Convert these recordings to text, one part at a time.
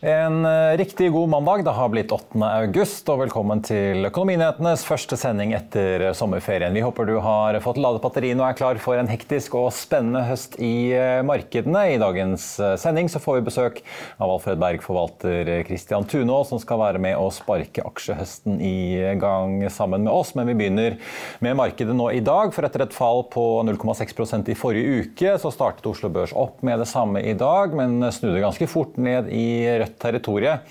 En eh, riktig god mandag. Det har blitt 8. august, og velkommen til Økonominyhetenes første sending etter sommerferien. Vi håper du har fått ladet batteriene og er klar for en hektisk og spennende høst i eh, markedene. I dagens eh, sending så får vi besøk av Alfred Berg, forvalter Christian Tunå, som skal være med å sparke aksjehøsten i gang sammen med oss. Men vi begynner med markedet nå i dag, for etter et fall på 0,6% i forrige uke, så startet Oslo Børs opp med det samme i dag, men snudde ganske fort ned i rødt territoriet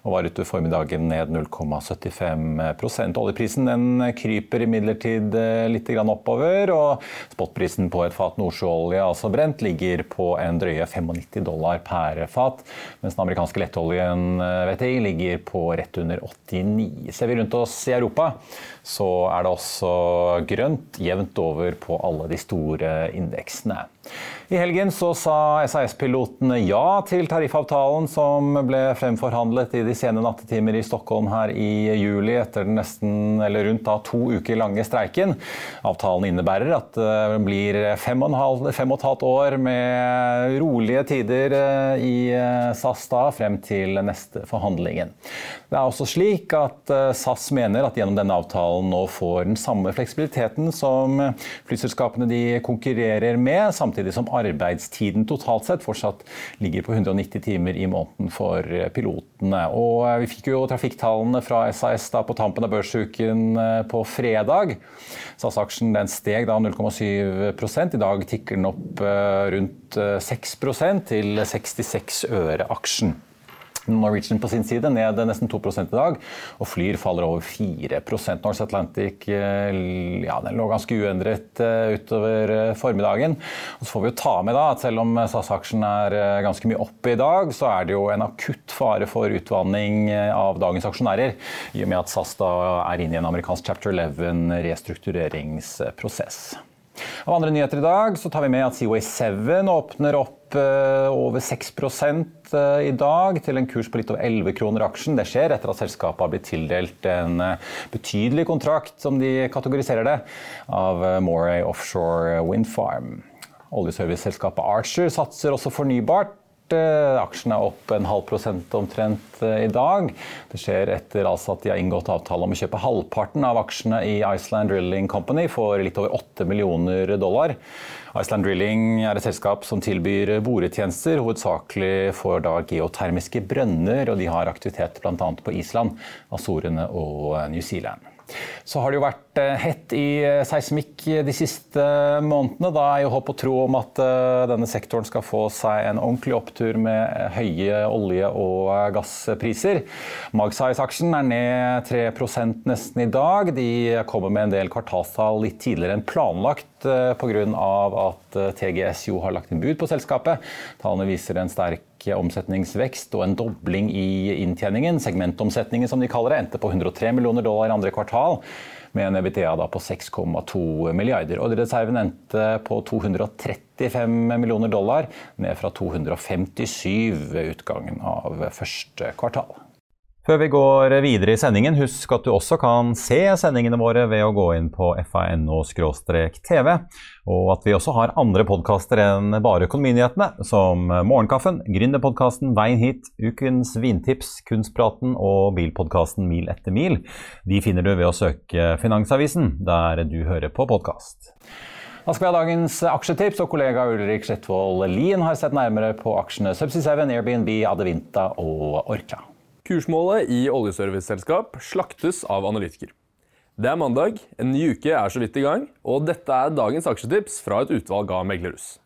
og var utover formiddagen ned 0,75% Oljeprisen den kryper imidlertid eh, litt oppover, og spotprisen på et fat nordsjøolje, altså brent, ligger på en drøye 95 dollar per fat, mens den amerikanske lettoljen eh, VTI ligger på rett under 89. Ser vi rundt oss i Europa, så er det også grønt jevnt over på alle de store indeksene. I helgen så sa SAS-pilotene ja til tariffavtalen som ble fremforhandlet i de sene nattetimer i Stockholm her i juli etter den nesten, eller rundt da, to uker lange streiken. Avtalen innebærer at det blir fem og, halv, fem og et halvt år med rolige tider eh, i eh, SAS da, frem til neste forhandlingen. Det er også slik at eh, SAS mener at gjennom denne avtalen nå får den samme fleksibiliteten som flyselskapene de konkurrerer med, samtidig som arbeidstiden totalt sett fortsatt ligger på 190 timer i måneden for pilotene. Og vi fikk jo trafikktallene fra SAS da på tampen av børsuken eh, på fredag. SAS-aksjen steg da 0,7 I dag tikker den opp eh, rundt 6% til 66 øre aksjen. Norwegian på sin side ned nesten 2% i dag, og Flyr faller over 4 Norse Atlantic eh, ja, den lå ganske uendret eh, utover eh, formiddagen. Og så får vi jo ta med da, at Selv om SAS-aksjen er ganske mye oppe i dag, så er det jo en akutt fare for utvanning av dagens aksjonærer, i og med at SAS da er inne i en amerikansk chapter 11 restruktureringsprosess. Av andre nyheter i dag så tar vi med at Seaway 7 åpner opp over 6 i dag, til en kurs på litt over 11 kroner aksjen. Det skjer etter at selskapet har blitt tildelt en betydelig kontrakt, som de kategoriserer det, av Moray Offshore Wind Farm. Oljeserviceselskapet Archer satser også fornybart. Aksjen er opp en halv prosent omtrent i dag. Det skjer etter altså at de har inngått avtale om å kjøpe halvparten av aksjene i Iceland Drilling Company for litt over 8 millioner dollar. Iceland Drilling er et selskap som tilbyr boretjenester, hovedsakelig for da geotermiske brønner, og de har aktivitet bl.a. på Island, Azorene og New Zealand. Så har det jo vært hett i seismikk de siste månedene. Da er jo håp og tro om at denne sektoren skal få seg en ordentlig opptur med høye olje- og gasspriser. Magsize-aksjen er ned 3% nesten i dag. De kommer med en del kvartalstall litt tidligere enn planlagt pga. at TGS jo har lagt inn bud på selskapet. Tallene viser en sterk omsetningsvekst og en dobling i inntjeningen. Segmentomsetningen som de kaller det, endte på 103 millioner dollar i andre kvartal med en EBITDA på 6,2 milliarder. Ordrereserven endte på 235 millioner dollar, ned fra 257 ved utgangen av første kvartal. Før vi går videre i sendingen, husk at du også kan se sendingene våre ved å gå inn på fano-tv, og at vi også har andre podkaster enn bare Økonominyhetene, som Morgenkaffen, Gründerpodkasten Veien hit, Ukens vintips, Kunstpraten og bilpodkasten Mil etter mil. De finner du ved å søke Finansavisen, der du hører på podkast. Da skal vi ha dagens aksjetips, og kollega Ulrik Slettvold Lien har sett nærmere på aksjene Subsea 7, Airbnb, Adevinta og Orkla. Kursmålet i oljeserviceselskap slaktes av analytiker. Det er mandag, en ny uke er så vidt i gang, og dette er dagens aksjetips fra et utvalg av meglerhus.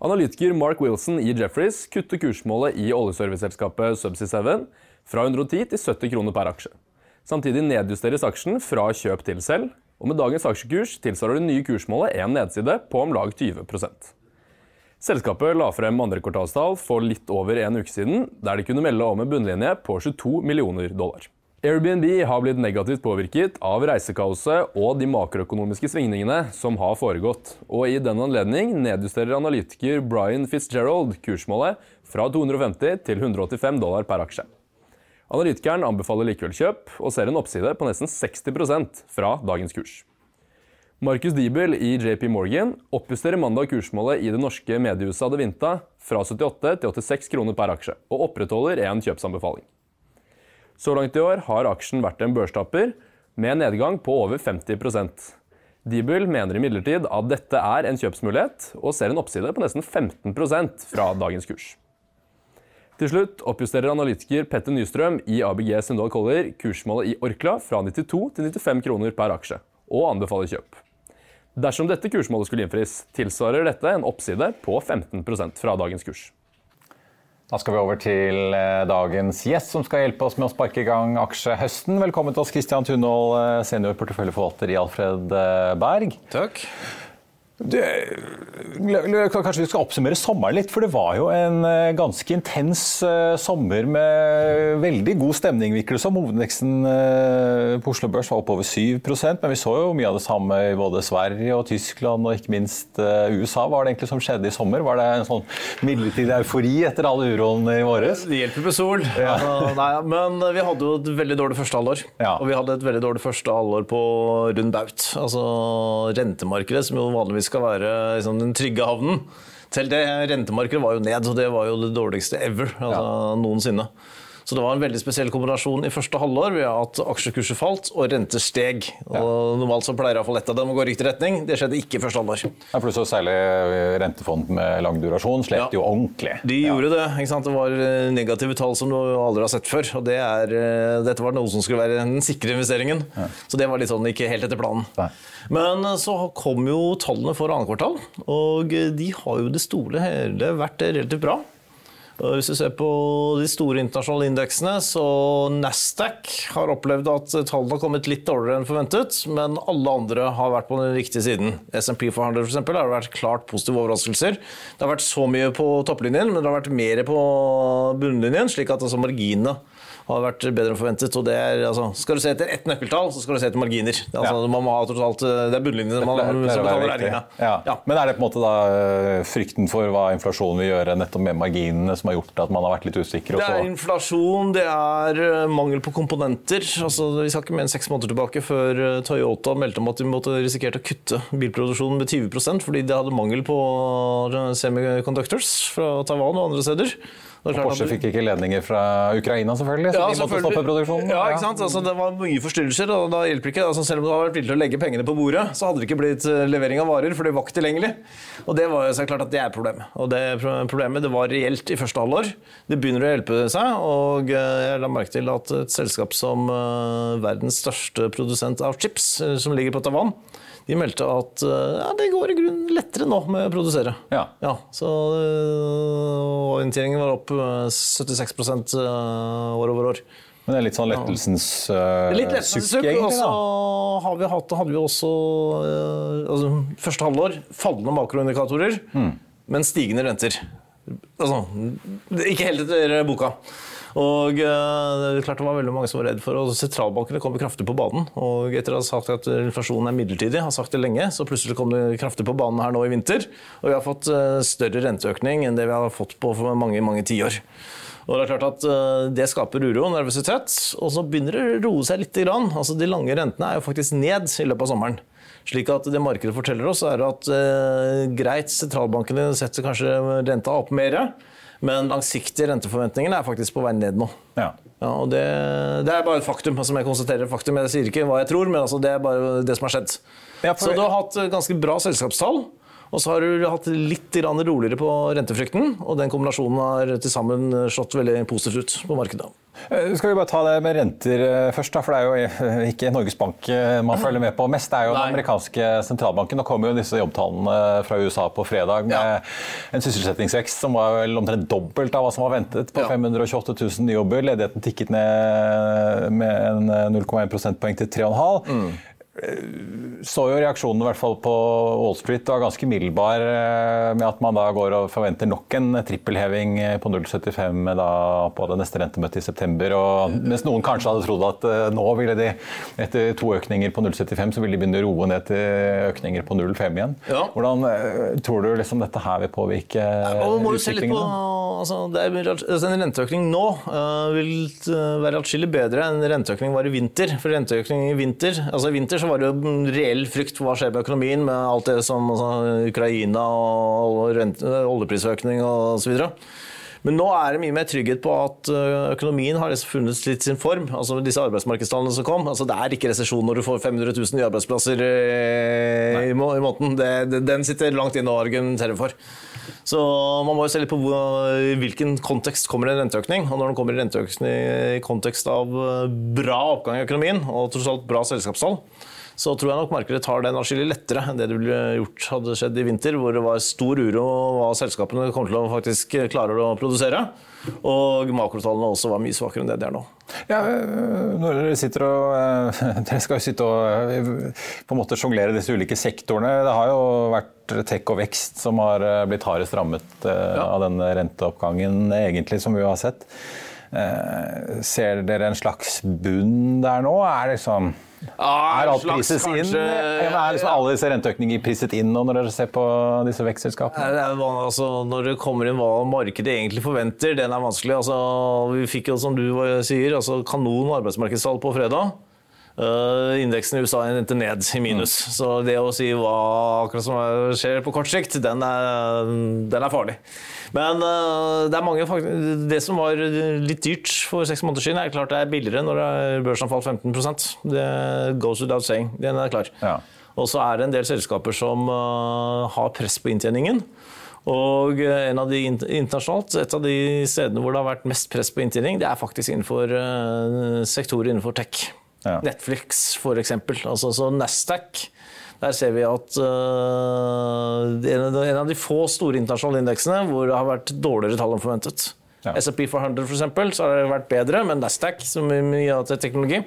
Analytiker Mark Wilson i Jefferies kutter kursmålet i oljeserviceselskapet Subsea 7 fra 110 til 70 kroner per aksje. Samtidig nedjusteres aksjen fra kjøp til selv, og med dagens aksjekurs tilsvarer det nye kursmålet en nedside på om lag 20 Selskapet la frem andre kvartalstall for litt over en uke siden, der de kunne melde om en bunnlinje på 22 millioner dollar. Airbnb har blitt negativt påvirket av reisekaoset og de makroøkonomiske svingningene som har foregått, og i den anledning nedjusterer analytiker Brian Fitzgerald kursmålet fra 250 til 185 dollar per aksje. Analytikeren anbefaler likevel kjøp, og ser en oppside på nesten 60% fra dagens kurs. Markus Diebel i JP Morgan oppjusterer mandag kursmålet i det norske mediehuset Adevinta fra 78 til 86 kroner per aksje, og opprettholder en kjøpsanbefaling. Så langt i år har aksjen vært en børstapper, med en nedgang på over 50% Diebel mener imidlertid at dette er en kjøpsmulighet, og ser en oppside på nesten 15% fra dagens kurs. Til slutt oppjusterer analytiker Petter Nystrøm i ABG Sundal Collier kursmålet i Orkla fra 92 til 95 kroner per aksje, og anbefaler kjøp. Dersom dette kursmålet skulle innfris, tilsvarer dette en oppside på 15% fra dagens kurs. Da skal vi over til eh, dagens gjest, som skal hjelpe oss med å sparke i gang aksjehøsten. Velkommen til oss, Christian Tunhold, eh, senior porteføljeforvalter i Alfred eh, Berg. Takk. Du, kanskje vi skal oppsummere sommeren litt, for det var jo en eh, ganske intens uh, sommer med veldig god stemning, virker det som. Hovedindeksen uh, på Oslo Børs var oppover 7 men vi så jo mye av det samme i både Sverige og Tyskland og ikke minst USA. Hva var det egentlig som skjedde i sommer? Var det en sånn midlertidig eufori etter alle uroen i våres? Det hjelper med sol. Ja. Nei, men vi hadde jo et veldig dårlig første halvår. Ja. Og vi hadde et veldig dårlig første halvår på rund baut. Altså rentemarkedet, som jo vanligvis skal være liksom, den trygge havnen. Selv det rentemarkedet var jo ned, og det var jo det dårligste ever altså, ja. noensinne. Så det var en veldig spesiell kombinasjon i første halvår ved at aksjekurser falt og renter steg. Ja. Og normalt så pleier iallfall ett av dem å gå i riktig retning. Det skjedde ikke i første halvår. Ja, for så Særlig rentefond med lang durasjon slet ja. jo ordentlig. De gjorde det. ikke sant? Det var eh, negative tall som du aldri har sett før. og det er, eh, Dette var noe som skulle være den sikre investeringen. Så det var litt sånn ikke helt etter planen. Nei. Men eh, så kom jo tallene for annet kvartal, og de har jo det store hele vært relativt bra. Hvis vi ser på de store internasjonale indeksene, så Nasdaq har opplevd at tallene har kommet litt dårligere enn forventet, men alle andre har vært på den riktige siden. SMP 400 for eksempel, har vært klart positive overraskelser. Det har vært så mye på topplinjen, men det har vært mer på bunnlinjen, slik at altså marginene har vært bedre enn forventet. og det er, altså, Skal du se etter ett nøkkeltall, så skal du se etter marginer. Det, altså, ja. man må ha totalt, det er bunnlinjene man betaler regninga. Ja. Ja. Men er det på en måte da eh, frykten for hva inflasjonen vil gjøre nettopp med marginene som har gjort at man har vært litt usikker? Det er inflasjon, det er eh, mangel på komponenter. Altså, vi skal ikke mer enn seks måneder tilbake før eh, Toyota meldte om at de måtte risikerte å kutte bilproduksjonen med 20% fordi de hadde mangel på semiconductors fra Taiwan og andre steder. Og Porsche fikk ikke ledninger fra Ukraina, selvfølgelig, så ja, de måtte stoppe produksjonen. Ja, ikke sant? Altså, det var mye forstyrrelser, og da hjelper ikke altså, Selv om du har vært villig til å legge pengene på bordet, så hadde det ikke blitt eh, levering av varer, for det var ikke tilgjengelig. Og det var jo så klart at det er problemet. Og det problemet det var reelt i første halvår. Det begynner å hjelpe seg, og eh, jeg la merke til at et selskap som uh, verdens største produsent av chips, som ligger på Taiwan, de meldte at ja, det går i grunnen lettere nå med å produsere. Ja. ja så Inntjeningen var opp 76 uh, år over år. Men det er litt sånn lettelsens uh, litt lettelsens sukk. Og så har vi hatt, hadde vi også uh, altså, første halvår fallende makroindikatorer, mm. men stigende renter. Altså, ikke helt etter boka. Og eh, er klart det var veldig mange som var redd for og Sentralbankene kom kraftig på banen. og Etter å ha sagt at inflasjonen er midlertidig, har sagt det lenge, så plutselig kom det kraftig på banen her nå i vinter. Og vi har fått eh, større renteøkning enn det vi har fått på for mange mange tiår. Og Det er klart at eh, det skaper uro og nervøsitet, og så begynner det å roe seg litt. Altså, de lange rentene er jo faktisk ned i løpet av sommeren. Slik at Det markedet forteller oss, er at eh, greit, sentralbankene setter kanskje renta opp mer, men langsiktige renteforventningene er faktisk på vei ned nå. Ja. Ja, og det, det er bare et faktum. altså Jeg konstaterer faktum. Jeg sier ikke hva jeg tror, men altså det er bare det som har skjedd. Ja, for- Så du har hatt ganske bra selskapstall. Og så har du hatt litt roligere på rentefrykten, og den kombinasjonen har til sammen slått veldig positivt ut på markedet. Eh, Skal vi bare ta det med renter eh, først, da, for det er jo eh, ikke Norges Bank man følger med på mest. Det er jo den amerikanske sentralbanken. Nå kommer jo disse jobbtallene fra USA på fredag med Ja. en sysselsettingsvekst som var vel omtrent dobbelt av hva som var ventet, på Ja. 528 000 nye jobber. Ledigheten tikket ned med en eh, 0,1 prosentpoeng til 3,5 så jo reaksjonen i hvert fall på Wall Street var ganske middelbar eh, med at man da går og forventer nok en trippelheving eh, på 0,75 da på det neste rentemøtet i september. Og mens noen kanskje hadde trodd at eh, nå ville de etter to økninger på 0,75 så ville de begynne å roe ned til økninger på 0,5 igjen. Ja. Hvordan eh, tror du liksom dette her vil påvirke ja, må jo se litt på, altså, altså, En renteøkning nå uh, vil eh, være atskillig bedre enn renteøkning var i vinter. For renteøkning i vinter altså i vinter så var det jo en reell frykt for hva skjer med økonomien med alt det som altså, Ukraina og rente, oljeprisøkning videre. Men nå er det mye mer trygghet på at økonomien har liksom funnet litt sin form. Altså disse arbeidsmarkedstallene som kom. Altså det er ikke resesjon når du får 500 000 nye arbeidsplasser eh, i, må, i måneden. Det, det, den sitter langt inne å argumentere for. Så man må jo se litt på i hvilken kontekst kommer en renteøkning. Og når den kommer i renteøkning i kontekst av bra oppgang i økonomien, og tross alt bra selskapstall, så tror jeg nok markedet tar den atskillig lettere enn det det ville gjort hadde skjedd i vinter, hvor det var stor uro hva selskapene kommer til å faktisk klare å produsere. Og makrotallene også var mye svakere enn det de er nå. Ja, øh, når dere sitter og øh, Dere skal jo sitte og øh, på en måte sjonglere disse ulike sektorene. Det har jo vært tech og vekst som har blitt hardest rammet ja. av denne renteoppgangen, egentlig, som vi har sett. Eh, Ser dere en slags bunn der nå? Er, det liksom, er alt slags, prises inn? kanskje- Er liksom alle disse renteøkninger priset inn nå når dere ser på disse vekstselskapene? Det altså, når det kommer inn hva markedet egentlig forventer, den er vanskelig. Altså, vi fikk jo, som du sier, altså, kanon arbeidsmarkedstall på fredag. Uh, indeksen i USA endte ned i minus. Så det å si hva akkurat som er- skjer på kort sikt, den er, den er farlig. Men uh, det mange Det som var litt dyrt for seks måneder siden, er klart det er billigere når børsen har falt 15% Det goes without saying. Den er klar. Ja. Og så er det en del selskaper som uh, har press på inntjeningen. Og en av de internasjonalt, et av de stedene hvor det har vært mest press på inntjening, det er faktisk innenfor sektorer innenfor tech. Ja. Netflix, for eksempel. Altså, så Nasdaq, der ser vi at uh, en av de få store internasjonale indeksene hvor det har vært dårligere tall enn forventet. Ja. S&P 400 for eksempel, så har det vært bedre, men Nasdaq, som er mye av teknologi,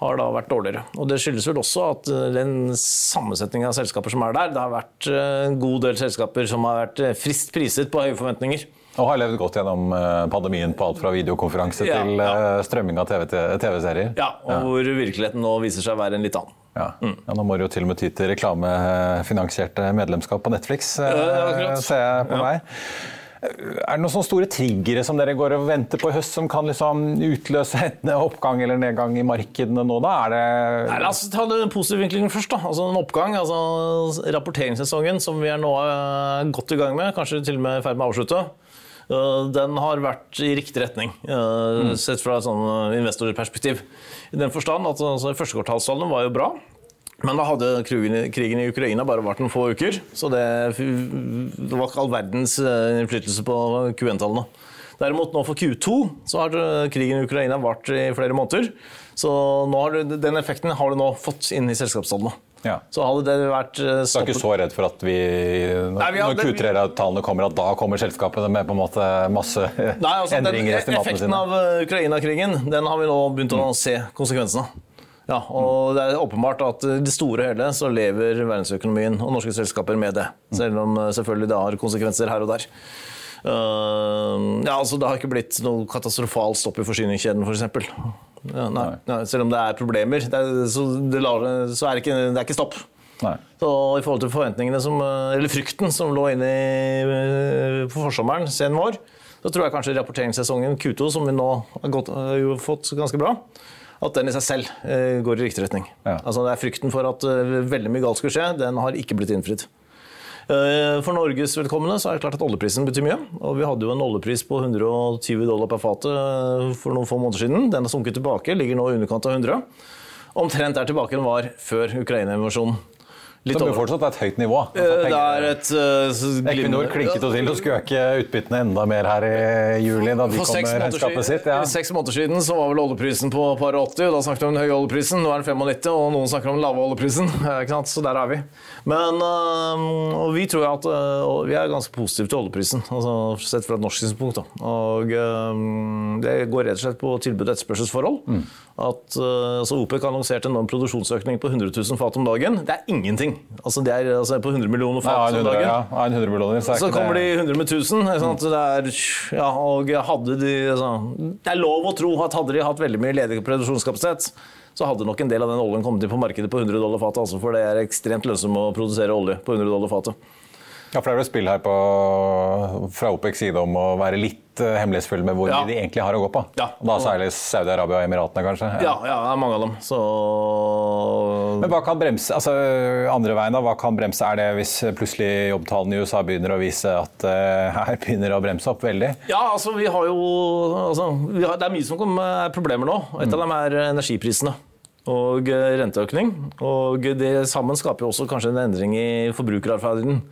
har da vært dårligere. Og Det skyldes vel også at uh, den sammensetningen av selskaper som er der, det har vært uh, en god del selskaper som har vært friskt priset på høye forventninger. Og har levd godt gjennom øh, pandemien på alt fra videokonferanse Ja, til ja. øh, strømming av TV TV-serier. Ja, og hvor virkeligheten nå viser seg å være en litt annen. Ja. ja, Nå må du jo til og med ty til reklamefinansierte medlemskap på Netflix, ja, ser jeg på Ja. meg. Er det noen sånne store triggere som dere går og venter på i høst, som kan liksom utløse en oppgang eller nedgang i markedene nå? Da er det Nei, La oss ta den positive vinklingen først. da. Altså En oppgang. altså Rapporteringssesongen som vi er nå eh, godt i gang med, kanskje til og med i ferd med å avslutte, eh, den har vært i riktig retning, eh, sett fra et sånn eh, investorperspektiv. I den forstand at altså, Førstekvartalstallene var jo bra. Men da hadde krigen, i Ukraina bare vært noen få uker, så det, det var ikke all verdens eh, innflytelse på Q1-tallene. Derimot nå for Q2 så har eh, krigen i Ukraina vart i flere måneder. Så har du, den effekten har du nå fått inn i selskapstallene. Ja. Så hadde det vært stoppet Du er ikke så redd for at vi, når, Nei, vi hadde- når Q3-tallene kommer, at da kommer selskapene med på en måte masse Nei, altså, endringer i estimatene sine? Effekten av eh, Ukraina-krigen den har vi nå begynt å se konsekvensene av. Ja, og Det er åpenbart at i det store og hele så lever verdensøkonomien og norske selskaper med det. Selv om eh, selvfølgelig det har konsekvenser her og der. Eh, ja, altså Det har ikke blitt noe katastrofal stopp i forsyningskjeden f.eks. Ja, nei, nei, selv om det er problemer, det er, så, det lar, så er det, ikke, det er ikke stopp. Nei. Så I forhold til forventningene som, eller frykten som lå inne i, på forsommeren, sen vår, Da tror jeg kanskje rapporteringssesongen Q2, som vi nå har gått, har fått ganske bra, at den i seg selv eh, går i riktig retning. Ja. Altså, det er frykten for at eh, veldig mye galt skulle skje, den har ikke blitt innfridd. Eh, For Norges vedkommende så er det klart at oljeprisen betyr mye. og Vi hadde jo en oljepris på 120 dollar per fatet eh, for noen få måneder siden. Den har sunket tilbake, ligger nå i underkant av 100. Omtrent der tilbake den var før Ukraina-invasjonen. Litt Som jo fortsatt er et høyt nivå. Eh, Altså, Det er et eh, så Equinor klinket jo til og skulle øke utbyttene enda mer her i juli, da de For kom med regnskapet sitt. Ja. seks måneder siden så var vel oljeprisen på par 80, og da snakket vi om den høye oljeprisen. Nå er den 95, og noen snakker om den lave oljeprisen. Ikke sant? Så der er vi. Men øh, og vi tror at og vi er ganske positive til oljeprisen, altså sett fra et norsk synspunkt. Da. Og det går rett og slett på tilbud- og etterspørselsforhold. Mm. At altså OPEC har annonsert en enorm produksjonsøkning på 100 000 fat om dagen. Det er ingenting. Altså, det er altså, på 100 millioner fat om dagen. ja, ja, 100 millioner, så Så kommer kommer de 100 med 1000. ikke sant? Det, er, ja, og hadde de, altså, det er lov å tro at hadde de hatt veldig mye ledig produksjonskapasitet, så hadde nok en del av den oljen kommet inn på markedet på 100 dollar fatet. Altså, for det er ekstremt lønnsomt å produsere olje på 100 dollar fatet. Ja, for det er vel spill her på, fra OPECs side om å være litt eh, hemmelighetsfull med hvor Ja. de egentlig har å gå på. Ja. Da særlig Saudi-Arabia og Emiratene, kanskje. Ja, ja, det er mange av dem. Så Men hva kan bremse, altså andre veien da, hva kan bremse? Er det hvis plutselig jobbtallene i USA begynner å vise at uh, her begynner å bremse opp veldig? Ja, altså vi har jo altså, vi har, Det er mye som kommer- er problemer nå. Et av dem er energiprisene og eh, renteøkning. Og det sammen skaper jo også kanskje en endring i forbrukeratferden.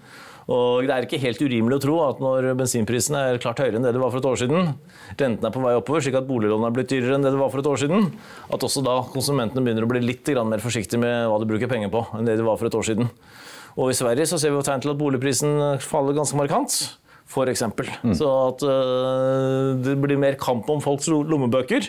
Og det er ikke helt urimelig å tro at når bensinprisene er klart høyere enn det det var for et år siden, rentene er på vei oppover, slik at boliglånene er blitt dyrere enn det det var for et år siden, at også da konsumentene begynner å bli litt mer forsiktige med hva de bruker penger på enn det de var for et år siden. Og i Sverige så ser vi jo tegn til at boligprisen faller ganske markant. For eksempel. Så at øh, det blir mer kamp om folks lommebøker.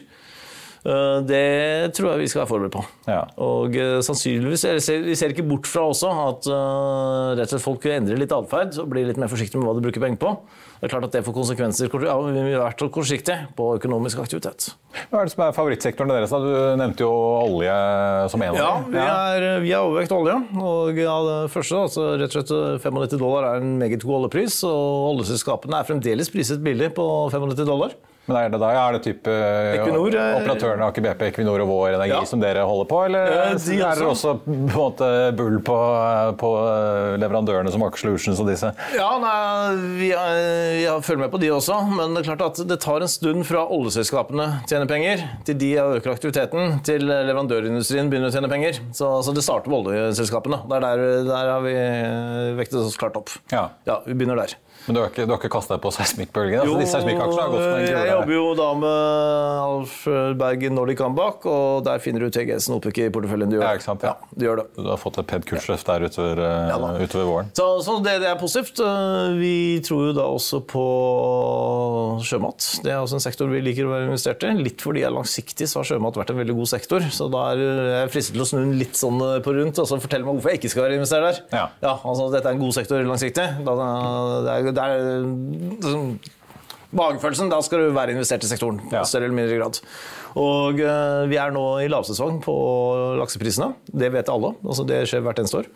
Øh, det tror jeg vi skal være forberedt på. Ja. Og øh, sannsynligvis ser, Vi ser ikke bort fra også at øh, rett og slett folk endrer litt atferd og blir litt mer forsiktige med hva de bruker penger på. Det er klart at det får konsekvenser ja, vi har vært kortsiktige på økonomisk aktivitet. Hva er det som er favorittsektoren deres? Du nevnte jo olje som en Ja, av vi er, vi er overvekt olje. Og ja, det første, altså rett og slett 95 dollar er en meget god oljepris. Og oljeselskapene er fremdeles priset billig på 95 dollar. Men er det da, er det type eh, Equinor, er... operatørene Aker BP, Equinor og Vår Energi Ja. som dere holder på, eller Eh, de er også. også på en måte bull på, på eh, leverandørene som Aker Solutions og disse? Ja, nei, vi, er, vi er- følger med på de også, men det er klart at det tar en stund fra oljeselskapene tjener penger, til de øker aktiviteten, til leverandørindustrien begynner å tjene penger. Så, så det starter med oljeselskapene. Der, der, der har vi vektet oss klart opp. Ja. Ja, vi begynner der. Men du har ikke, du har ikke kastet deg på seismikkbølgen? Altså, seismikkaksjene har gått som en jeg jobber jo da med Alf Bergen Nordic Comeback, og der finner du TGS-en oppe i porteføljen. du gjør Ja, ikke sant, Ja, ja. du, gjør det. Du har fått et pent kursløft der utover, eh, Ja utover våren. Så, så det, det er positivt. Eh, Vi tror jo da også på sjømat. Det er også en sektor vi liker å være investert i. Litt fordi jeg er langsiktig, så har sjømat vært en veldig god sektor. Så da er jeg fristet til å snu den litt sånn eh, på rundt og så fortelle meg hvorfor jeg ikke skal være investert der. Ja. altså Dette er en god sektor langsiktig. Da, det er, det er, sånn- Magefølelsen, da skal du være investert i sektoren. Ja. større eller mindre grad. Og uh, vi er nå i lavsesong på lakseprisene. Det vet alle. altså Det skjer hvert eneste år.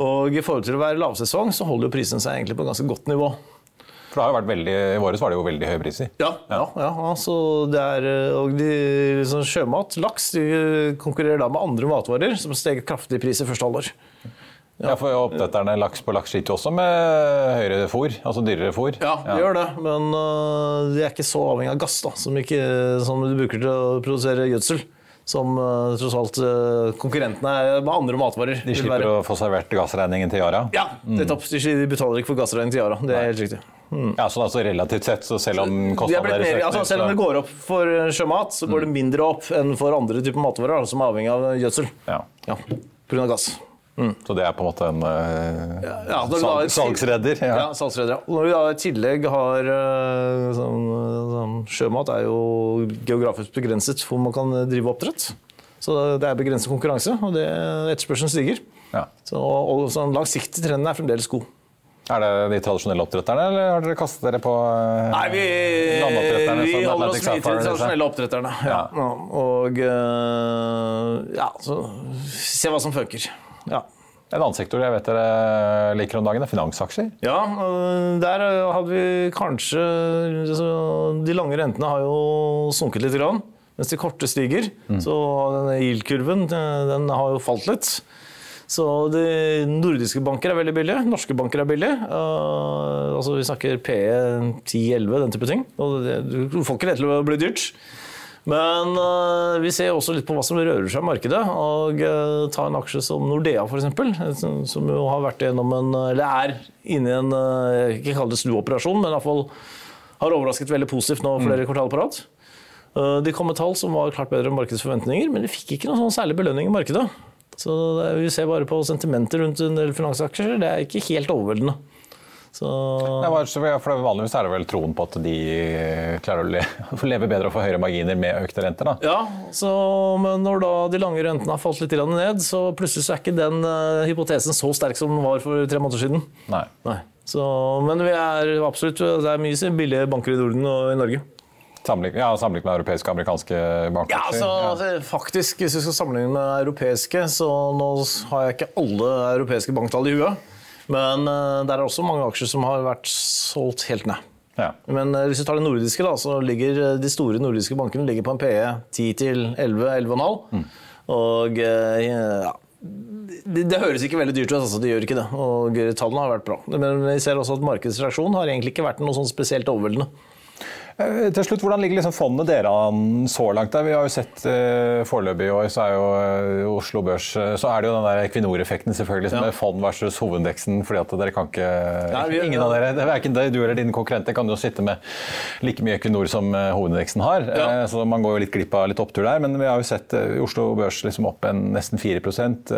Og i forhold til å være lavsesong, så holder jo prisene seg egentlig på et ganske godt nivå. For det har jo vært veldig, I våres var det jo veldig høye priser. Ja, ja, ja altså det er, eh, og de, sånn sjømat, laks, de konkurrerer da med andre matvarer som steger kraftig i pris i første halvår. Ja, for Oppdretterne laks på laks sliter jo også med høyere fôr, altså dyrere fôr. Ja, de gjør det, men uh, de er ikke så avhengig av gass da, som, ikke, som du bruker til å produsere gjødsel. Som uh, tross alt uh, konkurrentene er med andre matvarer. De slipper å få servert gassregningen til Yara. Ja, nettopp. De de betaler ikke for gassregning til Yara. Det er helt riktig. Ja, så altså Relativt sett, så selv om De kostnadene deres øker, altså, selv om det går opp for sjømat, så går det mindre opp enn for andre typer matvarer da, som er avhengig av gjødsel. ja. Ja, på grunn gass. Så det er på en måte en uh, Ja, ja, salg, salgsredder. Ja, Ja. salgsredder. Når vi da i tillegg har uh, sånn, sånn, Sjømat er jo geografisk begrenset hvor man kan drive oppdrett. Så det er begrenset konkurranse, og det, etterspørselen stiger. Ja. Så, og, så den langsiktige trenden er fremdeles god. Er det de tradisjonelle oppdretterne, eller har dere kastet dere på eh, Nei, vi, landoppdretterne vi holder oss mye til de tradisjonelle oppdretterne. Ja. Ja, Og ja, så se hva som funker. Ja. En annen sektor jeg vet dere liker om dagen, er finansaksjer. Ja, øh, der hadde vi kanskje De lange rentene har jo sunket litt, grann, mens de korte stiger. Så denne yield-kurven den har jo falt litt. Så de nordiske banker er veldig billige. Norske banker er billige. Uh, altså Vi snakker PE 10-11, den type ting. Og det, du får ikke det til å bli dyrt. Men uh, vi ser også litt på hva som rører seg i markedet. og uh, Ta en aksje som Nordea, f.eks., som jo har vært gjennom en, eller er inne i en jeg ikke kalle det snuoperasjon, men i hvert fall har overrasket veldig positivt nå flere mm. kvartaler på rad. De kom med tall som var klart bedre enn markedets forventninger, men de fikk ikke noen sånn særlig belønning i markedet. Så det, vi ser bare på sentimentet rundt en del finansaksjer. Det er ikke helt overveldende. Så... Ja, for Vanligvis er det vel troen på at de klarer å leve bedre og få høyere marginer med økte renter? da? Ja, så, men når da de lange rentene har falt litt ned, så plutselig så er ikke den uh, hypotesen så sterk som den var for tre måneder siden. Nei. Nei. Så, men vi er absolutt, det er mye billige banker i Norden og i Norge. Sammenlignet ja, sammenlignet med europeiske og amerikanske banker? Ja, altså, ja. faktisk, Hvis vi skal sammenligne med europeiske, så nå har jeg ikke alle europeiske banktall i huet. Men uh, der er også mange aksjer som har vært solgt helt ned. Ja. Men uh, hvis vi tar det nordiske, da, så ligger uh, de store nordiske bankene ligger på en PE 10 11-11,5. Mm. Og ja, det, det, høres ikke veldig dyrt ut, altså, det gjør ikke det. Og tallene har vært bra. Men vi ser også at markedsreaksjonen har egentlig ikke vært noe sånn spesielt overveldende. Eh, til slutt, Hvordan ligger liksom fondet dere an så langt? Der? Vi har jo sett eh, Foreløpig i år så er jo uh, Oslo Børs så er det jo den der Equinor-effekten selvfølgelig, som ja. er fond versus hovedindeksen. fordi at dere kan ikke, Nei, vi, Ingen av dere, det er ikke du eller dine konkurrenter kan jo sitte med like mye Equinor som hovedindeksen har. Ja. Eh, så man går jo litt glipp av litt opptur der. Men vi har jo sett Oslo Børs liksom opp en nesten 4%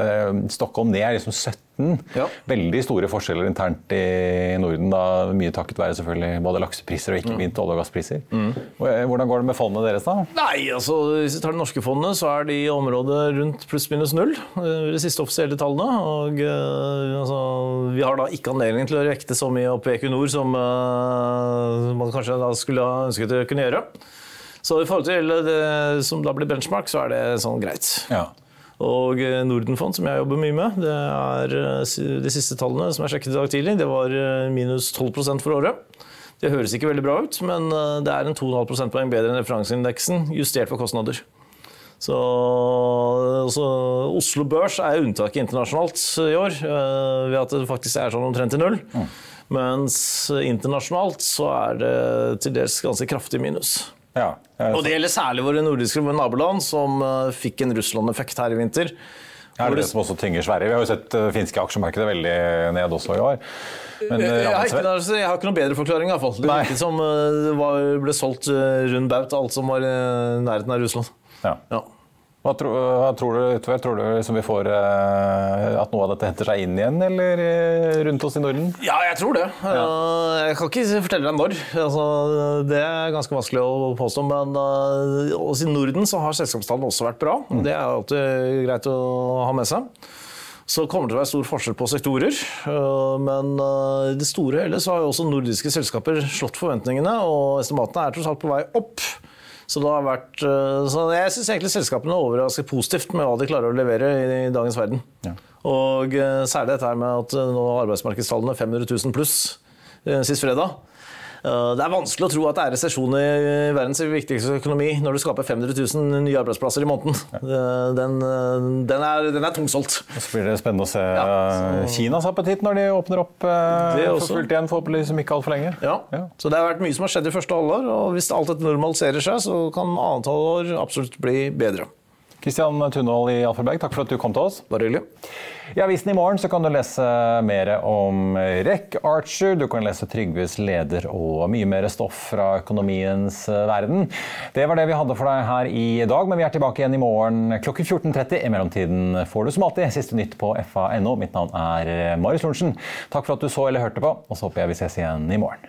Stockholm ned liksom 17 ja. Veldig store forskjeller internt i Norden, da, mye takket være selvfølgelig både laksepriser og ikke mm. minst olje- og gasspriser. Mm. Hvordan går det med fondet deres, da? Nei, altså, Hvis vi tar det norske fondet, så er de i området rundt pluss-minus null. Eh, de siste offisielle tallene. Og uh, altså, vi har da ikke anledning til å vekte så mye opp i Equinor som uh, man kanskje da skulle ha ønsket å kunne gjøre. Så i forhold til det som da blir benchmark, så er det sånn greit. Ja. Og eh, Nordenfond, som jeg jobber mye med, det er eh, de siste tallene som jeg sjekket i dag tidlig, det var eh, minus 12 for året. Det høres ikke veldig bra ut, men det er en 2,5 prosentpoeng bedre enn referanseindeksen, justert for kostnader. Så, så, Oslo Børs er unntaket internasjonalt i år, ved at det faktisk er sånn omtrent til null. Mm. Mens internasjonalt så er det til dels ganske kraftig minus. Ja, og det gjelder særlig våre nordiske naboland, som uh, fikk en Russland-effekt her i vinter. Ja, det er det som også tynger Sverige. Vi har jo sett det uh, finske aksjemarkedet veldig ned også i år. Men, uh, jeg, har ikke, jeg, har ikke, noen bedre forklaring. Iallfall. Det virket som det var, ble solgt rundt baut, alt som var i nærheten av Russland. Ja. ja. Hva, tro, hva tror du utover? Tror du liksom vi får uh, at noe av dette henter seg inn igjen, eller uh, rundt oss i Norden? Ja, jeg tror det. Ja. Uh, jeg kan ikke fortelle deg når. Altså, det er ganske vanskelig å påstå. Men også i Norden så har selskapstallene også vært bra. Mm. Det er alltid greit å ha med seg. Så kommer det til å være stor forskjell på sektorer. Men i det store og hele så har jo også nordiske selskaper slått forventningene, og estimatene er tross alt på vei opp. Så, det har vært, eh, så jeg syns egentlig selskapene overrasker positivt med hva de klarer å levere i, i dagens verden. Ja. Og eh, særlig dette her med at eh, nå arbeidsmarkedstallene 500 000 pluss sist fredag. Eh, det er vanskelig å tro at det er resesjon i verdens viktigste økonomi når du skaper 500 000 nye arbeidsplasser i måneden. Den, den, er, den er tungsolgt. Så blir det spennende å se ja, Kinas appetitt når de åpner opp for fullt igjen, forhåpentligvis om ikke altfor lenge. Ja. ja. Så det har vært mye som har skjedd i første halvår, og hvis alt dette normaliserer seg, så kan annet halvår absolutt bli bedre. Kristian Tunhold i Alfaberg, takk for at du kom til oss. Bare hyggelig. I avisen i morgen kan du lese mer om REC Archer, du kan lese Trygves leder og mye mer stoff fra økonomiens verden. Det var det vi hadde for deg her i dag, men vi er tilbake igjen i morgen klokken 14.30. I mellomtiden får du som alltid siste nytt på fa.no. Mitt navn er Marius Lorentzen. Takk for at du så eller hørte på, og så håper jeg vi ses igjen i morgen.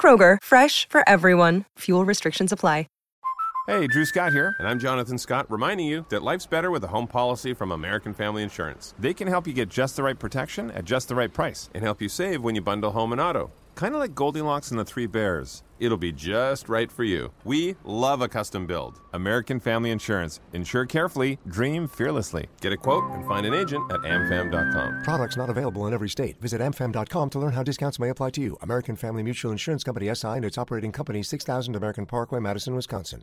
Kroger, fresh for everyone. Fuel restrictions apply. Hey, Drew Scott here, and I'm Jonathan Scott, reminding you that life's better with a home policy from American Family Insurance. They can help you get just the right protection at just the right price and help you save when you bundle home and auto. Kind of like Goldilocks and the Three Bears. It'll be just right for you. We love a custom build. American Family Insurance. Insure carefully, dream fearlessly. Get a quote and find an agent at amfam.com. Products not available in every state. Visit amfam.com to learn how discounts may apply to you. American Family Mutual Insurance Company SI and its operating company 6000 American Parkway, Madison, Wisconsin.